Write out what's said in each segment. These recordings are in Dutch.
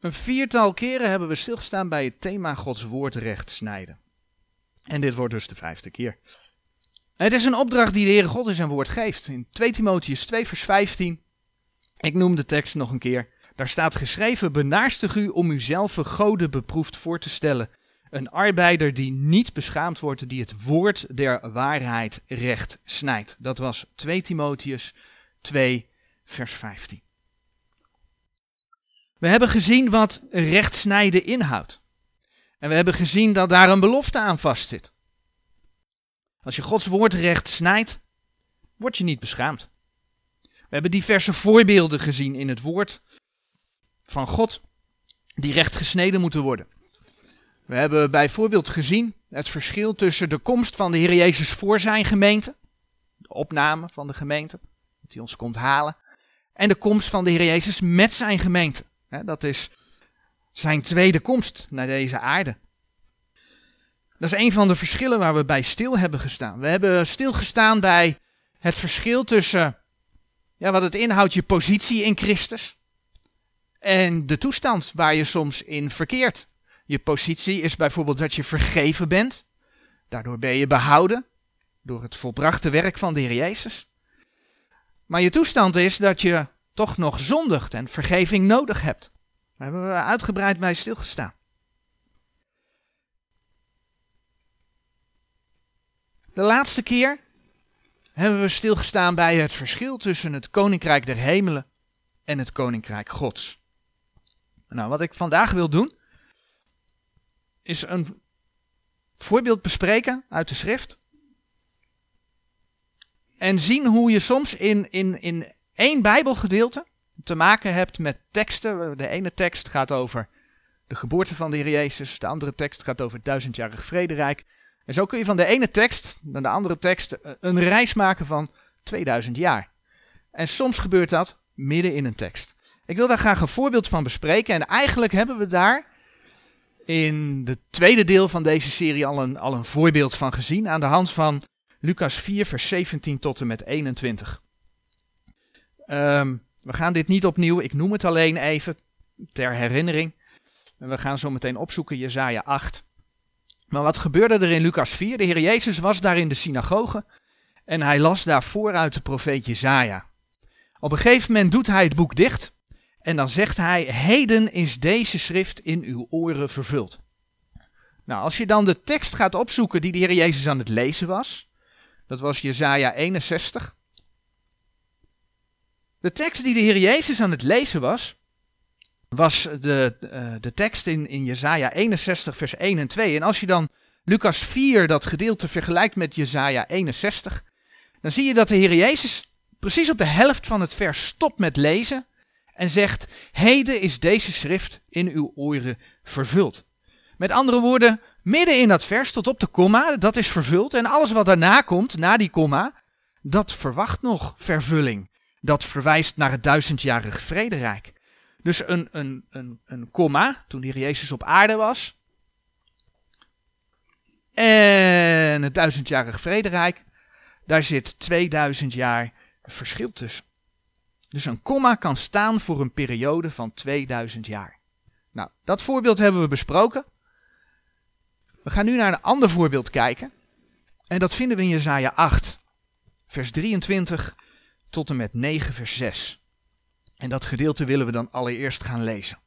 Een viertal keren hebben we stilgestaan bij het thema Gods woord recht snijden. En dit wordt dus de vijfde keer. Het is een opdracht die de Heere God in zijn woord geeft. In 2 Timotheus 2 vers 15. Ik noem de tekst nog een keer. Daar staat geschreven, benaarstig u om uzelf goden beproefd voor te stellen. Een arbeider die niet beschaamd wordt, die het woord der waarheid recht snijdt. Dat was 2 Timotheus 2 vers 15. We hebben gezien wat rechtsnijden inhoudt. En we hebben gezien dat daar een belofte aan vastzit. Als je Gods woord recht snijdt, word je niet beschaamd. We hebben diverse voorbeelden gezien in het woord van God die recht gesneden moeten worden. We hebben bijvoorbeeld gezien het verschil tussen de komst van de Heer Jezus voor zijn gemeente, de opname van de gemeente, dat hij ons komt halen, en de komst van de Heer Jezus met zijn gemeente. Dat is zijn tweede komst naar deze aarde. Dat is een van de verschillen waar we bij stil hebben gestaan. We hebben stilgestaan bij het verschil tussen ja, wat het inhoudt, je positie in Christus. En de toestand waar je soms in verkeert. Je positie is bijvoorbeeld dat je vergeven bent. Daardoor ben je behouden door het volbrachte werk van de Heer Jezus. Maar je toestand is dat je toch nog zondigt en vergeving nodig hebt. Daar hebben we uitgebreid bij stilgestaan. De laatste keer hebben we stilgestaan bij het verschil tussen het koninkrijk der hemelen en het koninkrijk Gods. Nou, wat ik vandaag wil doen, is een voorbeeld bespreken uit de schrift. En zien hoe je soms in, in, in één Bijbelgedeelte te maken hebt met teksten. De ene tekst gaat over de geboorte van de Heer Jezus, de andere tekst gaat over het duizendjarig vrederijk. En zo kun je van de ene tekst naar de andere tekst eh, een reis maken van 2000 jaar. En soms gebeurt dat midden in een tekst. Ik wil daar graag een voorbeeld van bespreken. En eigenlijk hebben we daar in het tweede deel van deze serie al een, al een voorbeeld van gezien. Aan de hand van Lucas 4, vers 17 tot en met 21. Ehm, we gaan dit niet opnieuw, ik noem het alleen even ter herinnering. We gaan zo meteen opzoeken Jezaja 8. Maar wat gebeurde er in Lucas 4? De Heer Jezus was daar in de synagoge en hij las daar vooruit de profeet Jezaja. Op een gegeven moment doet hij het boek dicht en dan zegt hij, heden is deze schrift in uw oren vervuld. Nou, als je dan de tekst gaat opzoeken die de Heer Jezus aan het lezen was, dat was Jezaja 61. De tekst die de Heer Jezus aan het lezen was, was de, uh, de tekst in, in Jezaja 61 vers 1 en 2. En als je dan Lucas 4, dat gedeelte, vergelijkt met Jezaja 61, dan zie je dat de Heer Jezus precies op de helft van het vers stopt met lezen en zegt, heden is deze schrift in uw oren vervuld. Met andere woorden, midden in dat vers tot op de komma, dat is vervuld. En alles wat daarna komt, na die komma, dat verwacht nog vervulling. Dat verwijst naar het duizendjarig vrederijk. Dus een, een, een, een komma, toen hier Jezus op aarde was. En het duizendjarig vrederijk, daar zit 2000 jaar verschil tussen. Dus een komma kan staan voor een periode van 2000 jaar. Nou, dat voorbeeld hebben we besproken. We gaan nu naar een ander voorbeeld kijken. En dat vinden we in Jezaja 8, vers 23 tot en met 9, vers 6. En dat gedeelte willen we dan allereerst gaan lezen.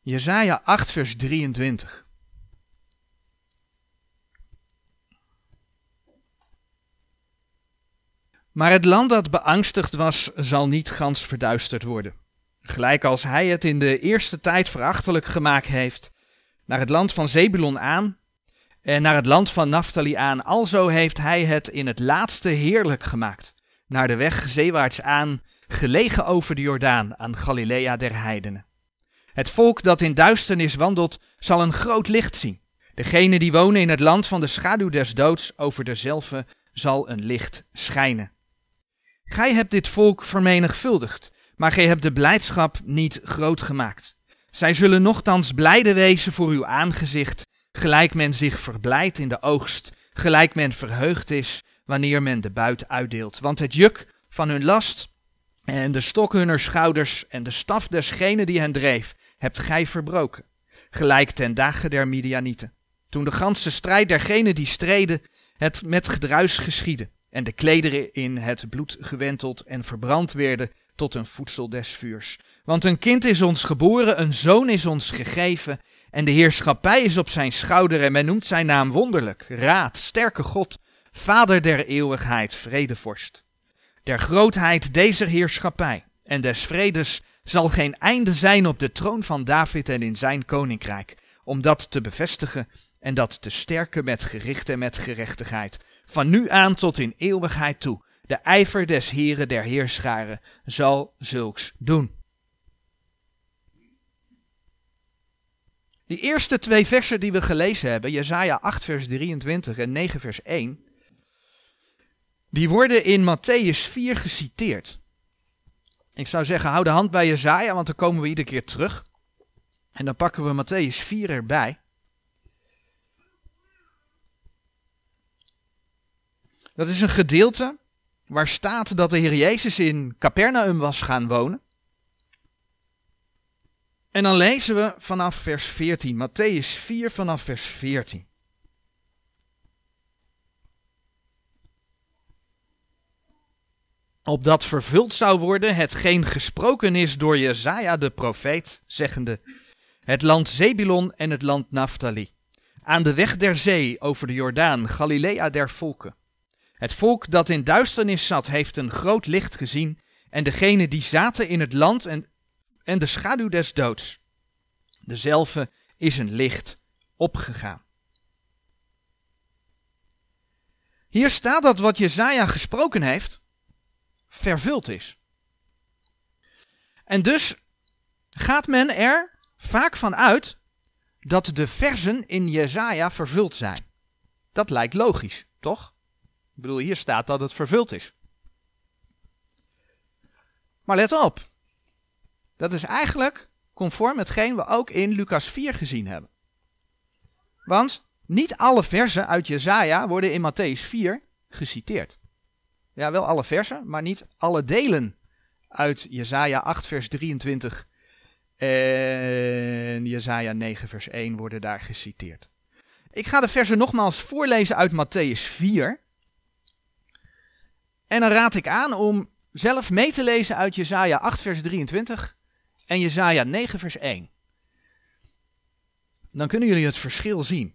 Jezaja 8, vers 23. Maar het land dat beangstigd was, zal niet gans verduisterd worden. Gelijk als hij het in de eerste tijd verachtelijk gemaakt heeft, naar het land van Zebulon aan en naar het land van Naphtali aan, alzo heeft hij het in het laatste heerlijk gemaakt, naar de weg zeewaarts aan, gelegen over de Jordaan, aan Galilea der heidenen. Het volk dat in duisternis wandelt, zal een groot licht zien. Degene die wonen in het land van de schaduw des doods, over dezelfde zal een licht schijnen. Gij hebt dit volk vermenigvuldigd, maar gij hebt de blijdschap niet groot gemaakt. Zij zullen nochtans blijde wezen voor uw aangezicht, gelijk men zich verblijdt in de oogst, gelijk men verheugd is wanneer men de buit uitdeelt. Want het juk van hun last En de stok hunner schouders en de staf desgene die hen dreef, hebt gij verbroken. Gelijk ten dagen der Midianieten. Toen de ganse strijd dergenen die streden, het met gedruis geschiedde. En de klederen in het bloed gewenteld en verbrand werden tot een voedsel des vuurs. Want een kind is ons geboren, een zoon is ons gegeven. En de heerschappij is op zijn schouder en men noemt zijn naam wonderlijk, raad, sterke God, vader der eeuwigheid, vredevorst. Der grootheid deze heerschappij en des vredes zal geen einde zijn op de troon van David en in zijn koninkrijk, om dat te bevestigen en dat te sterken met gericht en met gerechtigheid, van nu aan tot in eeuwigheid toe. De ijver des Heren der Heerscharen zal zulks doen. Die eerste twee versen die we gelezen hebben, Jesaja 8 vers 23 en 9 vers 1, die worden in Matthäus 4 geciteerd. Ik zou zeggen, hou de hand bij Jezaja, want dan komen we iedere keer terug. En dan pakken we Matthäus 4 erbij. Dat is een gedeelte waar staat dat de Heer Jezus in Capernaum was gaan wonen. En dan lezen we vanaf vers 14, Matthäus 4 vanaf vers 14. opdat vervuld zou worden hetgeen gesproken is door Jezaja de profeet, zeggende, het land Zebulon en het land Naphtali, aan de weg der zee over de Jordaan, Galilea der volken. Het volk dat in duisternis zat, heeft een groot licht gezien, en degene die zaten in het land en, en de schaduw des doods. Dezelfde is een licht opgegaan. Hier staat dat wat Jezaja gesproken heeft, vervuld is. En dus gaat men er vaak van uit dat de versen in Jezaja vervuld zijn. Dat lijkt logisch, toch? Ik bedoel, hier staat dat het vervuld is. Maar let op. Dat is eigenlijk conform hetgeen we ook in Lucas 4 gezien hebben. Want niet alle versen uit Jezaja worden in Matthäus 4 geciteerd. Ja, wel alle versen, maar niet alle delen uit Jesaja 8 vers 23 en Jesaja 9 vers 1 worden daar geciteerd. Ik ga de versen nogmaals voorlezen uit Matthäus 4. En dan raad ik aan om zelf mee te lezen uit Jesaja 8 vers 23 en Jesaja 9 vers 1. Dan kunnen jullie het verschil zien.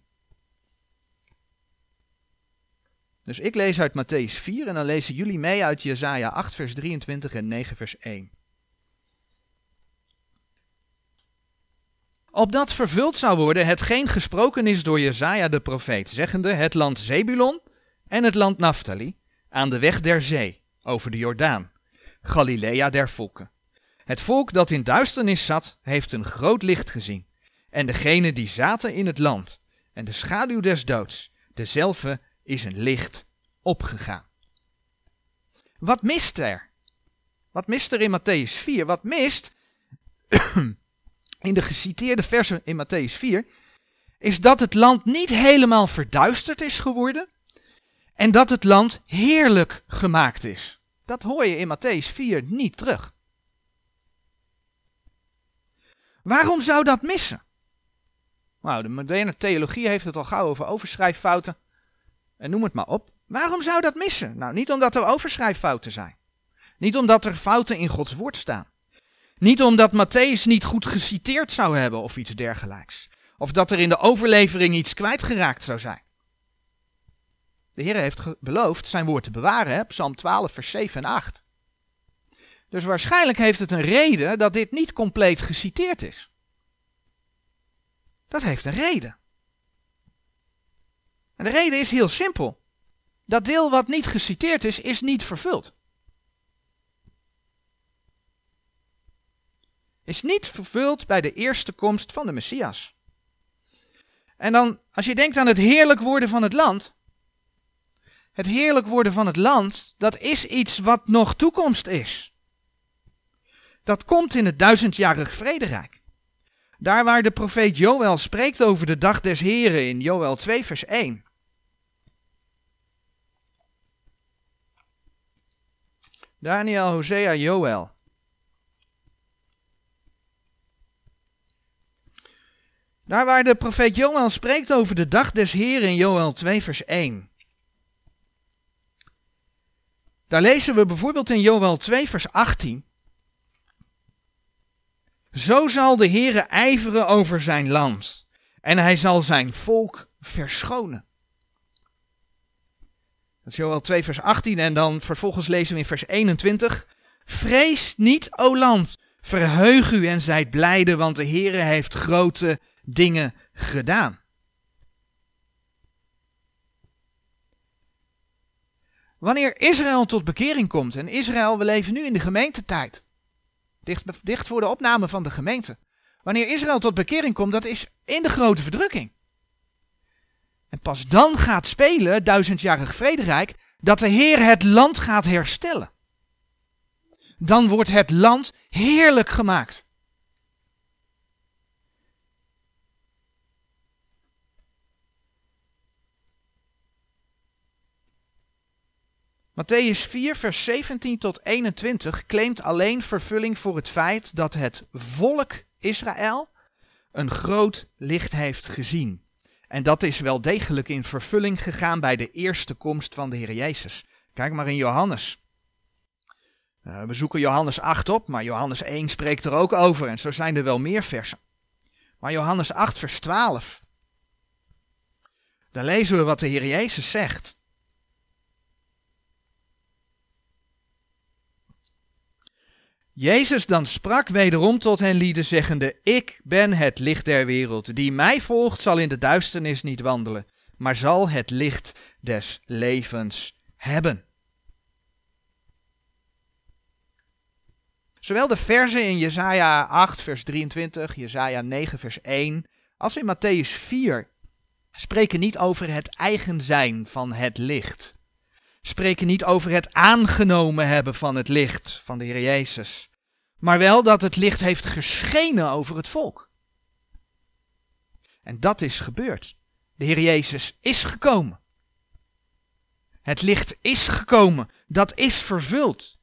Dus ik lees uit Matthäus 4 en dan lezen jullie mee uit Jesaja 8 vers 23 en 9 vers 1. Opdat vervuld zou worden hetgeen gesproken is door Jesaja de profeet, zeggende het land Zebulon en het land Naphtali, aan de weg der zee, over de Jordaan, Galilea der volken. Het volk dat in duisternis zat, heeft een groot licht gezien. En degenen die zaten in het land, en de schaduw des doods, dezelfde is een licht opgegaan. Wat mist er? Wat mist er in Matthäus 4? Wat mist in de geciteerde versen in Matthäus 4 is dat het land niet helemaal verduisterd is geworden en dat het land heerlijk gemaakt is. Dat hoor je in Matthäus 4 niet terug. Waarom zou dat missen? Nou, de moderne theologie heeft het al gauw over overschrijffouten en noem het maar op. Waarom zou dat missen? Nou, niet omdat er overschrijffouten zijn. Niet omdat er fouten in Gods woord staan. Niet omdat Matthäus niet goed geciteerd zou hebben of iets dergelijks. Of dat er in de overlevering iets kwijtgeraakt zou zijn. De Heer heeft beloofd zijn woord te bewaren, hè? Psalm 12, vers 7 en 8. Dus waarschijnlijk heeft het een reden dat dit niet compleet geciteerd is. Dat heeft een reden. En de reden is heel simpel. Dat deel wat niet geciteerd is, is niet vervuld. Is niet vervuld bij de eerste komst van de Messias. En dan, als je denkt aan het heerlijk worden van het land. Het heerlijk worden van het land, dat is iets wat nog toekomst is. Dat komt in het duizendjarig vrederijk. Daar waar de profeet Joël spreekt over de dag des Heren in Joël 2 vers 1. Daniel, Hosea, Joel. Daar waar de profeet Joel spreekt over de dag des Heren in Joel 2 vers 1. Daar lezen we bijvoorbeeld in Joel 2 vers 18. Zo zal de Heere ijveren over zijn land en hij zal zijn volk verschonen. Dat is Joel 2 vers 18 en dan vervolgens lezen we in vers 21. Vrees niet, o land, verheug u en zijt blijde, want de Heere heeft grote dingen gedaan. Wanneer Israël tot bekering komt, en Israël, we leven nu in de gemeentetijd, dicht, voor de opname van de gemeente. Wanneer Israël tot bekering komt, dat is in de grote verdrukking. En pas dan gaat spelen, duizendjarig vrederijk, dat de Heer het land gaat herstellen. Dan wordt het land heerlijk gemaakt. Matthäus 4, vers 17 tot 21 claimt alleen vervulling voor het feit dat het volk Israël een groot licht heeft gezien. En dat is wel degelijk in vervulling gegaan bij de eerste komst van de Heer Jezus. Kijk maar in Johannes. Uh, we zoeken Johannes 8 op, maar Johannes 1 spreekt er ook over. En zo zijn er wel meer versen. Maar Johannes 8, vers 12. Daar lezen we wat de Heer Jezus zegt. Jezus dan sprak wederom tot hen lieden, zeggende: Ik ben het licht der wereld. Die mij volgt, zal in de duisternis niet wandelen, maar zal het licht des levens hebben. Zowel de verzen in Jesaja 8, vers 23, Jesaja 9, vers 1, als in Matthäus 4 spreken niet over het eigen zijn van het licht. Spreken niet over het aangenomen hebben van het licht van de Heer Jezus maar wel dat het licht heeft geschenen over het volk. En dat is gebeurd. De Heer Jezus is gekomen. Het licht is gekomen. Dat is vervuld.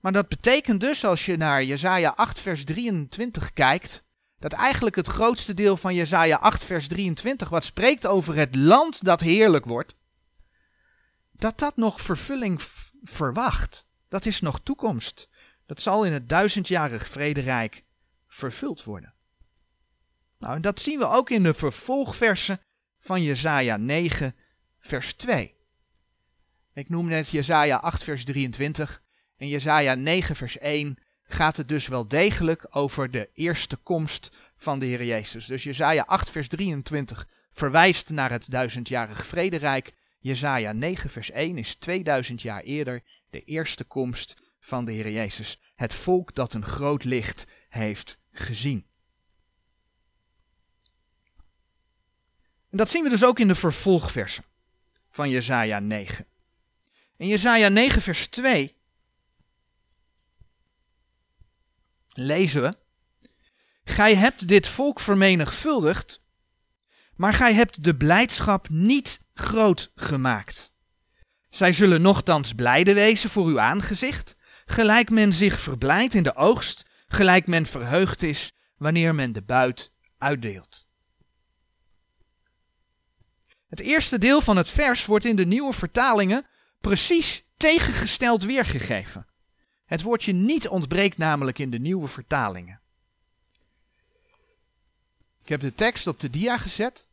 Maar dat betekent dus, als je naar Jesaja 8, vers 23 kijkt, dat eigenlijk het grootste deel van Jesaja 8, vers 23, wat spreekt over het land dat heerlijk wordt, dat dat nog vervulling verwacht. Dat is nog toekomst. Dat zal in het duizendjarig vrederijk vervuld worden. Nou, en dat zien we ook in de vervolgversen van Jesaja 9, vers 2. Ik noem net Jesaja 8, vers 23. In Jesaja 9, vers 1 gaat het dus wel degelijk over de eerste komst van de Heer Jezus. Dus Jesaja 8, vers 23 verwijst naar het duizendjarig vrederijk. Jesaja 9, vers 1 is 2000 jaar eerder de eerste komst van de Heer Jezus. Het volk dat een groot licht heeft gezien. En dat zien we dus ook in de vervolgversen van Jesaja 9. In Jesaja 9 vers 2 lezen we: Gij hebt dit volk vermenigvuldigd, maar gij hebt de blijdschap niet groot gemaakt. Zij zullen nochtans blijde wezen voor uw aangezicht, gelijk men zich verblijdt in de oogst, gelijk men verheugd is wanneer men de buit uitdeelt. Het eerste deel van het vers wordt in de nieuwe vertalingen precies tegengesteld weergegeven. Het woordje niet ontbreekt namelijk in de nieuwe vertalingen. Ik heb de tekst op de dia gezet.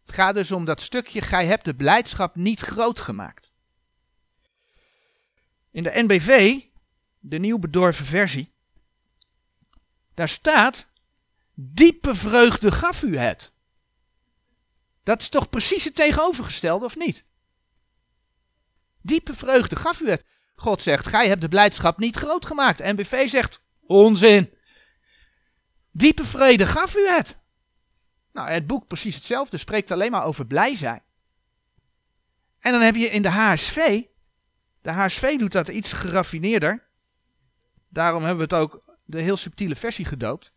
Het gaat dus om dat stukje, gij hebt de blijdschap niet groot gemaakt. In de NBV, de nieuw bedorven versie, daar staat: Diepe vreugde gaf u het. Dat is toch precies het tegenovergestelde, of niet? Diepe vreugde gaf u het. God zegt: Gij hebt de blijdschap niet groot gemaakt. NBV zegt: Onzin. Diepe vrede gaf u het. Nou, het boek precies hetzelfde, spreekt alleen maar over blij zijn. En dan heb je in de HSV de HSV doet dat iets geraffineerder. Daarom hebben we het ook de heel subtiele versie gedoopt.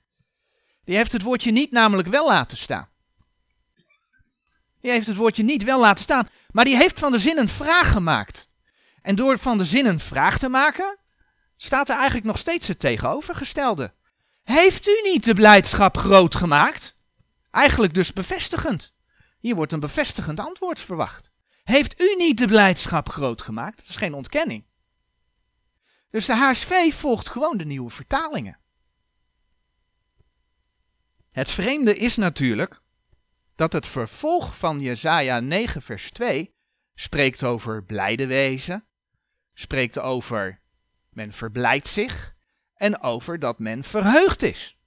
Die heeft het woordje niet namelijk wel laten staan. Die heeft het woordje niet wel laten staan, maar die heeft van de zin een vraag gemaakt. En door van de zin een vraag te maken, staat er eigenlijk nog steeds het tegenovergestelde. Heeft u niet de blijdschap groot gemaakt? Eigenlijk dus bevestigend. Hier wordt een bevestigend antwoord verwacht. Heeft u niet de blijdschap groot gemaakt? Dat is geen ontkenning. Dus de HSV volgt gewoon de nieuwe vertalingen. Het vreemde is natuurlijk dat het vervolg van Jesaja 9 vers 2 spreekt over blijde wezen, spreekt over men verblijdt zich en over dat men verheugd is.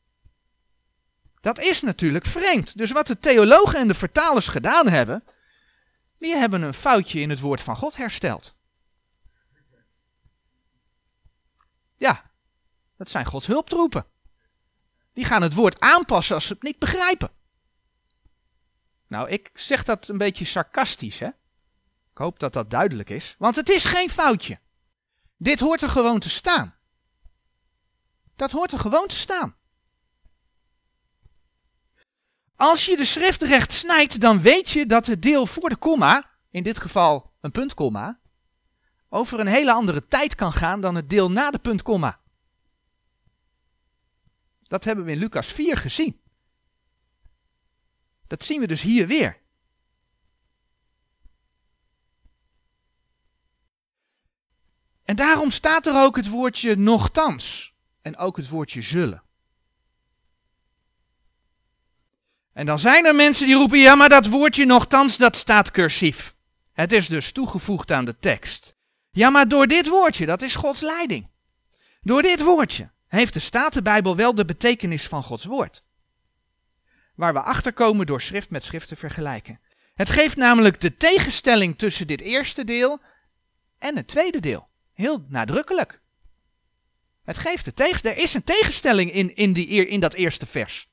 Dat is natuurlijk vreemd. Dus wat de theologen en de vertalers gedaan hebben, die hebben een foutje in het woord van God hersteld. Ja, dat zijn Gods hulptroepen. Die gaan het woord aanpassen als ze het niet begrijpen. Nou, ik zeg dat een beetje sarcastisch, hè? Ik hoop dat dat duidelijk is, want het is geen foutje. Dit hoort er gewoon te staan. Dat hoort er gewoon te staan. Als je de schrift recht snijdt, dan weet je dat het deel voor de komma, in dit geval een puntkomma, over een hele andere tijd kan gaan dan het deel na de puntkomma. Dat hebben we in Lucas 4 gezien. Dat zien we dus hier weer. En daarom staat er ook het woordje nogthans en ook het woordje zullen. En dan zijn er mensen die roepen, ja maar dat woordje nogthans dat staat cursief. Het is dus toegevoegd aan de tekst. Ja maar door dit woordje, dat is Gods leiding. Door dit woordje heeft de Statenbijbel wel de betekenis van Gods woord. Waar we achterkomen door schrift met schrift te vergelijken. Het geeft namelijk de tegenstelling tussen dit eerste deel en het tweede deel. Heel nadrukkelijk. Het geeft de tegen, er is een tegenstelling in, in, die, in dat eerste vers.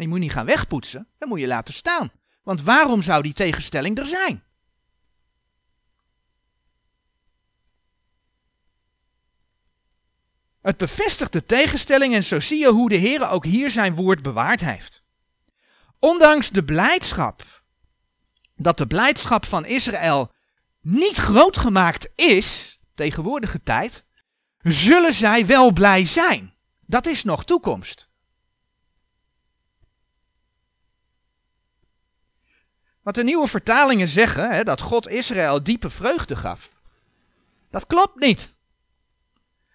Die moet je niet gaan wegpoetsen, dat moet je laten staan. Want waarom zou die tegenstelling er zijn? Het bevestigt de tegenstelling en zo zie je hoe de Heer ook hier zijn woord bewaard heeft. Ondanks de blijdschap, dat de blijdschap van Israël niet groot gemaakt is, tegenwoordige tijd, zullen zij wel blij zijn. Dat is nog toekomst. Wat de nieuwe vertalingen zeggen, hè, dat God Israël diepe vreugde gaf. Dat klopt niet.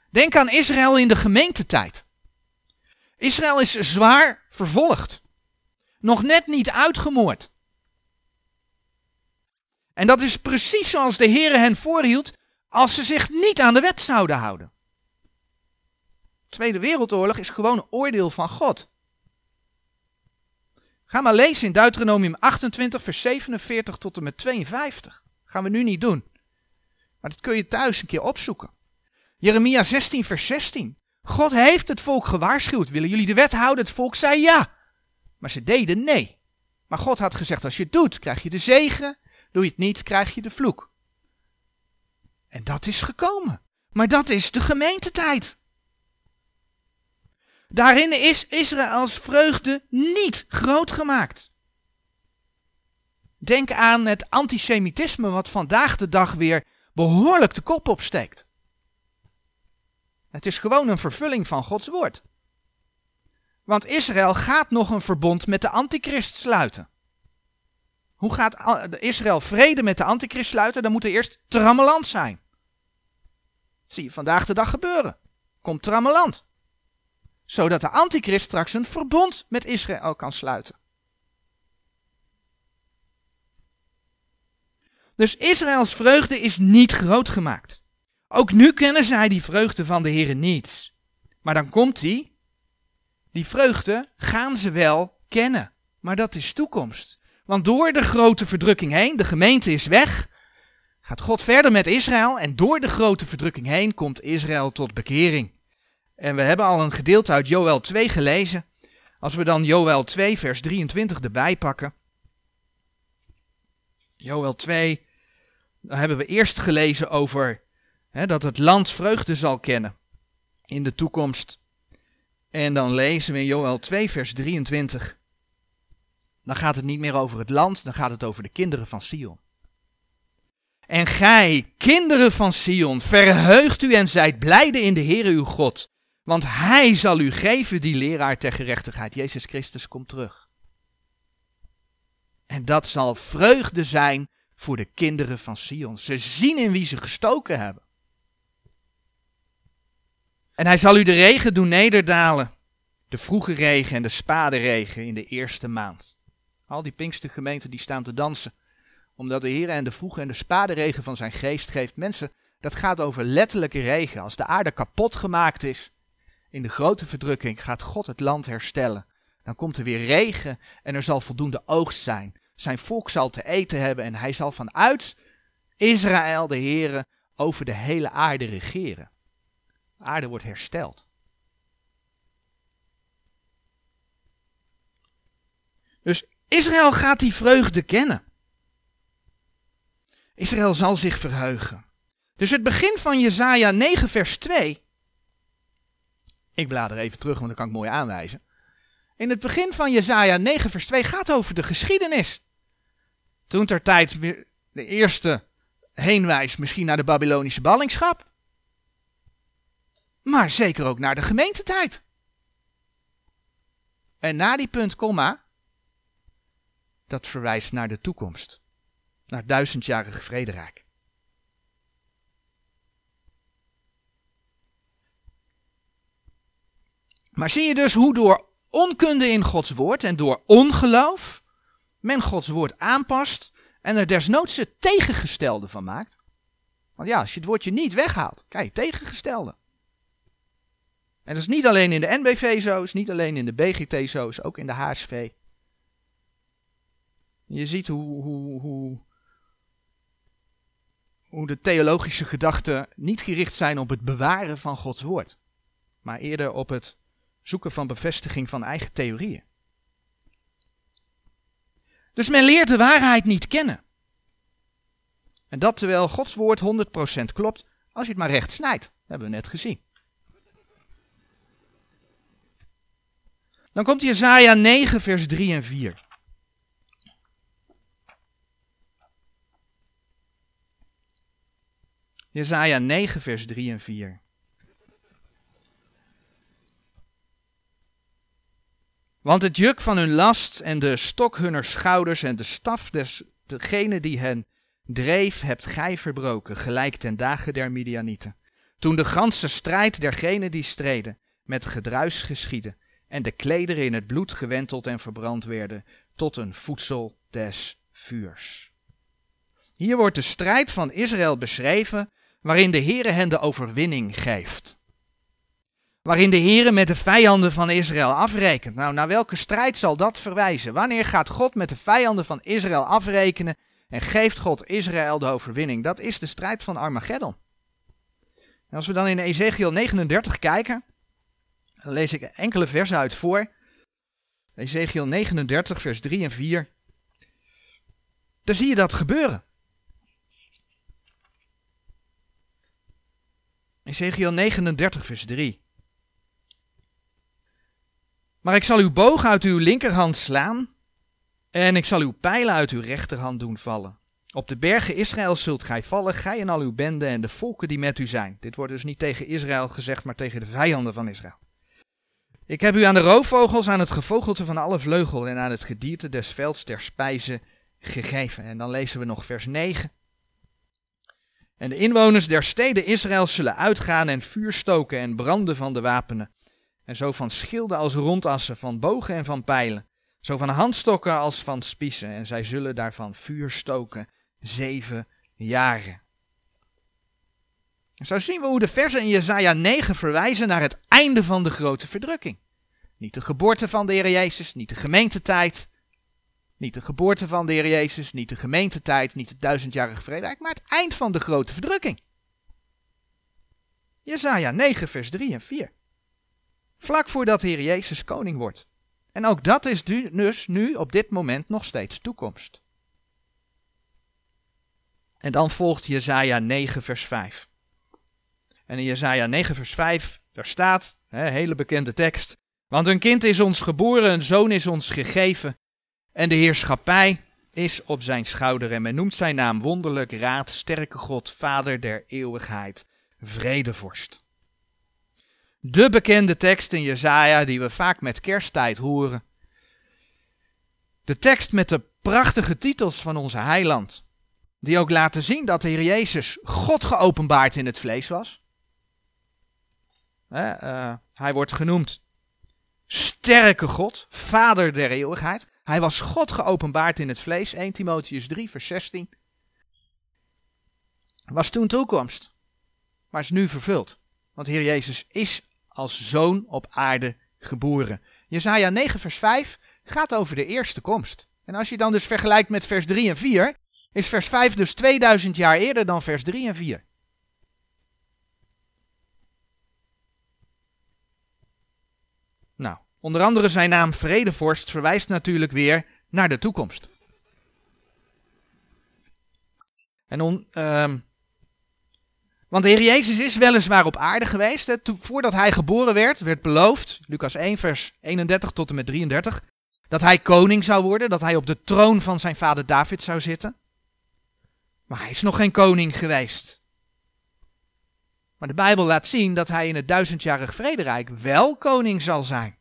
Denk aan Israël in de gemeentetijd. Israël is zwaar vervolgd. Nog net niet uitgemoord. En dat is precies zoals de Heer hen voorhield als ze zich niet aan de wet zouden houden. Tweede Wereldoorlog is gewoon een oordeel van God. Ga maar lezen in Deuteronomium 28, vers 47 tot en met 52. Gaan we nu niet doen. Maar dat kun je thuis een keer opzoeken. Jeremia 16, vers 16. God heeft het volk gewaarschuwd. Willen jullie de wet houden? Het volk zei ja. Maar ze deden nee. Maar God had gezegd, als je het doet, krijg je de zegen. Doe je het niet, krijg je de vloek. En dat is gekomen. Maar dat is de gemeentetijd. Daarin is Israëls vreugde niet groot gemaakt. Denk aan het antisemitisme wat vandaag de dag weer behoorlijk de kop opsteekt. Het is gewoon een vervulling van Gods woord. Want Israël gaat nog een verbond met de antichrist sluiten. Hoe gaat Israël vrede met de antichrist sluiten? Dan moet er eerst trammeland zijn. Zie je vandaag de dag gebeuren. Komt trammeland. Zodat de antichrist straks een verbond met Israël kan sluiten. Dus Israëls vreugde is niet groot gemaakt. Ook nu kennen zij die vreugde van de Heer niet. Maar dan komt die. Die vreugde gaan ze wel kennen. Maar dat is toekomst. Want door de grote verdrukking heen, de gemeente is weg, gaat God verder met Israël en door de grote verdrukking heen komt Israël tot bekering. En we hebben al een gedeelte uit Joel 2 gelezen. Als we dan Joel 2 vers 23 erbij pakken. Joel 2, dan hebben we eerst gelezen over hè, dat het land vreugde zal kennen in de toekomst. En dan lezen we in Joel 2 vers 23. Dan gaat het niet meer over het land, dan gaat het over de kinderen van Sion. En gij, kinderen van Sion, verheugt u en zijt blijde in de Heere uw God. Want hij zal u geven die leraar ter gerechtigheid. Jezus Christus komt terug. En dat zal vreugde zijn voor de kinderen van Sion. Ze zien in wie ze gestoken hebben. En hij zal u de regen doen nederdalen. De vroege regen en de spade regen in de eerste maand. Al die Pinkstergemeenten die staan te dansen. Omdat de Heer en de vroege en de spade regen van zijn geest geeft. Mensen, dat gaat over letterlijke regen. Als de aarde kapot gemaakt is, in de grote verdrukking, gaat God het land herstellen. Dan komt er weer regen en er zal voldoende oogst zijn. Zijn volk zal te eten hebben en hij zal vanuit Israël, de Heere, over de hele aarde regeren. De aarde wordt hersteld. Dus Israël gaat die vreugde kennen. Israël zal zich verheugen. Dus het begin van Jesaja 9 vers 2. Ik blader even terug, want dan kan ik mooi aanwijzen. In het begin van Jesaja 9 vers 2 gaat over de geschiedenis. Toen ter tijd de eerste heenwijs misschien naar de Babylonische ballingschap. Maar zeker ook naar de gemeentetijd. En na die punt, komma, dat verwijst naar de toekomst. Naar het duizendjarige vrederijk. Maar zie je dus hoe door onkunde in Gods woord en door ongeloof men Gods woord aanpast en er desnoods het tegengestelde van maakt. Want ja, als je het woordje niet weghaalt, kijk, tegengestelde. En dat is niet alleen in de NBV zo, is niet alleen in de BGT zo, is ook in de HSV. Je ziet hoe, hoe, hoe, hoe de theologische gedachten niet gericht zijn op het bewaren van Gods woord, maar eerder op het zoeken van bevestiging van eigen theorieën. Dus men leert de waarheid niet kennen. En dat terwijl Gods woord 100% klopt, als je het maar recht snijdt. Dat hebben we net gezien. Dan komt Jezaja 9, vers 3 en 4. Jezaja 9, vers 3 en 4. Want het juk van hun last en de stok hunner schouders en de staf des degene die hen dreef, hebt gij verbroken, gelijk ten dagen der Midianieten. Toen de ganse strijd dergenen die streden, met gedruis geschiedde, en de klederen in het bloed gewenteld en verbrand werden, tot een voedsel des vuurs. Hier wordt de strijd van Israël beschreven, waarin de Heere hen de overwinning geeft waarin de Heer met de vijanden van Israël afrekent. Nou, naar welke strijd zal dat verwijzen? Wanneer gaat God met de vijanden van Israël afrekenen en geeft God Israël de overwinning? Dat is de strijd van Armageddon. Als we dan in Ezekiel 39 kijken, dan lees ik enkele versen uit voor. Ezekiel 39, vers 3 en 4. Dan zie je dat gebeuren. Ezekiel 39, vers 3. Maar ik zal uw boog uit uw linkerhand slaan en ik zal uw pijlen uit uw rechterhand doen vallen. Op de bergen Israël zult gij vallen, gij en al uw benden en de volken die met u zijn. Dit wordt dus niet tegen Israël gezegd, maar tegen de vijanden van Israël. Ik heb u aan de roofvogels, aan het gevogelte van alle vleugel en aan het gedierte des velds ter spijze gegeven. En dan lezen we nog vers 9. En de inwoners der steden Israël zullen uitgaan en vuur stoken en branden van de wapenen. En zo van schilden als rondassen, van bogen en van pijlen. Zo van handstokken als van spiezen. En zij zullen daarvan vuur stoken zeven jaren. En zo zien we hoe de versen in Jezaja 9 verwijzen naar het einde van de grote verdrukking. Niet de geboorte van de Heer Jezus, niet de gemeentetijd. Niet de geboorte van de Heer Jezus, niet de gemeentetijd, niet het duizendjarige vrede, maar het eind van de grote verdrukking. Jezaja 9 vers 3 en 4. Vlak voordat de Heer Jezus koning wordt. En ook dat is dus nu op dit moment nog steeds toekomst. En dan volgt Jezaja 9 vers 5. En in Jezaja 9 vers 5, daar staat, hè, hele bekende tekst. Want een kind is ons geboren, een zoon is ons gegeven. En de heerschappij is op zijn schouder en men noemt zijn naam wonderlijk, raad, sterke God, vader der eeuwigheid, vredevorst. De bekende tekst in Jesaja die we vaak met kersttijd horen. De tekst met de prachtige titels van onze heiland. Die ook laten zien dat de Heer Jezus God geopenbaard in het vlees was. Uh, hij wordt genoemd sterke God, vader der eeuwigheid. Hij was God geopenbaard in het vlees, 1 Timotheus 3, vers 16. Was toen toekomst, maar is nu vervuld. Want Heer Jezus is als zoon op aarde geboren. Jezaja 9, vers 5 gaat over de eerste komst. En als je dan dus vergelijkt met vers 3 en 4, is vers 5 dus 2000 jaar eerder dan vers 3 en 4. Nou, onder andere zijn naam Vredevorst verwijst natuurlijk weer naar de toekomst. En on, want de Heer Jezus is weliswaar op aarde geweest. Hè, voordat hij geboren werd, werd beloofd, Lucas 1, vers 31 tot en met 33, dat hij koning zou worden, dat hij op de troon van zijn vader David zou zitten. Maar hij is nog geen koning geweest. Maar de Bijbel laat zien dat hij in het duizendjarig vrederijk wel koning zal zijn.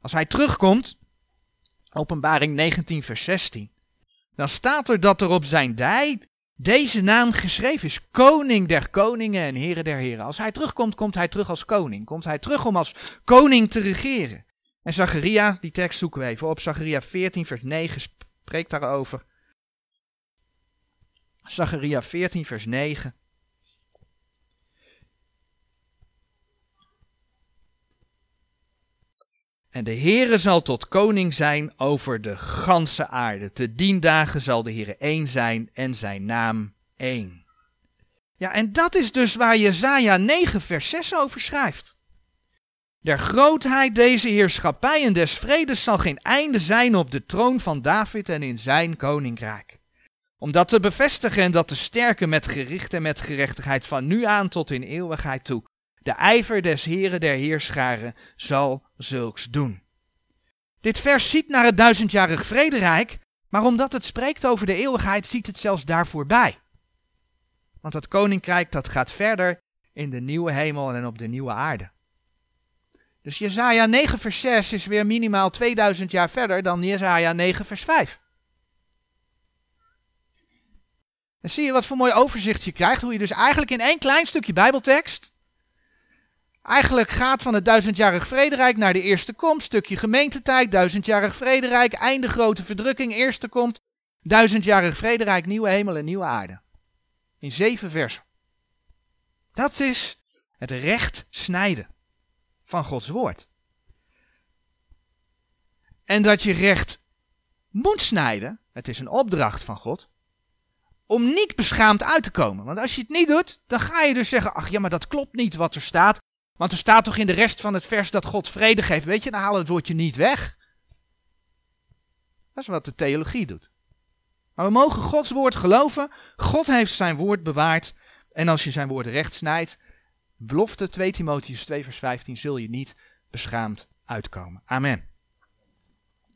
Als hij terugkomt, openbaring 19 vers 16, dan staat er dat er op zijn dij deze naam geschreven is. Koning der koningen en heren der heren. Als hij terugkomt, komt hij terug als koning. Komt hij terug om als koning te regeren. En Zacharia, die tekst zoeken we even op. Zacharia 14 vers 9 spreekt daarover. Zacharia 14 vers 9. En de Heere zal tot koning zijn over de ganse aarde. Te dien dagen zal de Heere één zijn en zijn naam één. Ja, en dat is dus waar Jezaja 9 vers 6 over schrijft. Der grootheid deze heerschappij en des vredes zal geen einde zijn op de troon van David en in zijn koninkrijk. Om dat te bevestigen en dat te sterken met gericht en met gerechtigheid van nu aan tot in eeuwigheid toe. De ijver des heren der heerscharen zal zulks doen. Dit vers ziet naar het duizendjarig vrederijk, maar omdat het spreekt over de eeuwigheid, ziet het zelfs daarvoor bij. Want dat koninkrijk dat gaat verder in de nieuwe hemel en op de nieuwe aarde. Dus Jezaja 9 vers 6 is weer minimaal 2000 jaar verder dan Jezaja 9 vers 5. Dan zie je wat voor mooi overzicht je krijgt, hoe je dus eigenlijk in één klein stukje bijbeltekst Eigenlijk gaat van het duizendjarig vrederijk naar de eerste komst, stukje gemeentetijd, duizendjarig vrederijk, einde grote verdrukking, eerste komt, duizendjarig vrederijk, nieuwe hemel en nieuwe aarde. In zeven versen. Dat is het recht snijden van Gods woord. En dat je recht moet snijden, het is een opdracht van God, om niet beschaamd uit te komen. Want als je het niet doet, dan ga je dus zeggen, ach ja, maar dat klopt niet wat er staat. Want er staat toch in de rest van het vers dat God vrede geeft. Weet je, dan halen het woordje niet weg. Dat is wat de theologie doet. Maar we mogen Gods woord geloven. God heeft zijn woord bewaard. En als je zijn woord recht snijdt, belofte 2 Timotheus 2 vers 15, zul je niet beschaamd uitkomen. Amen.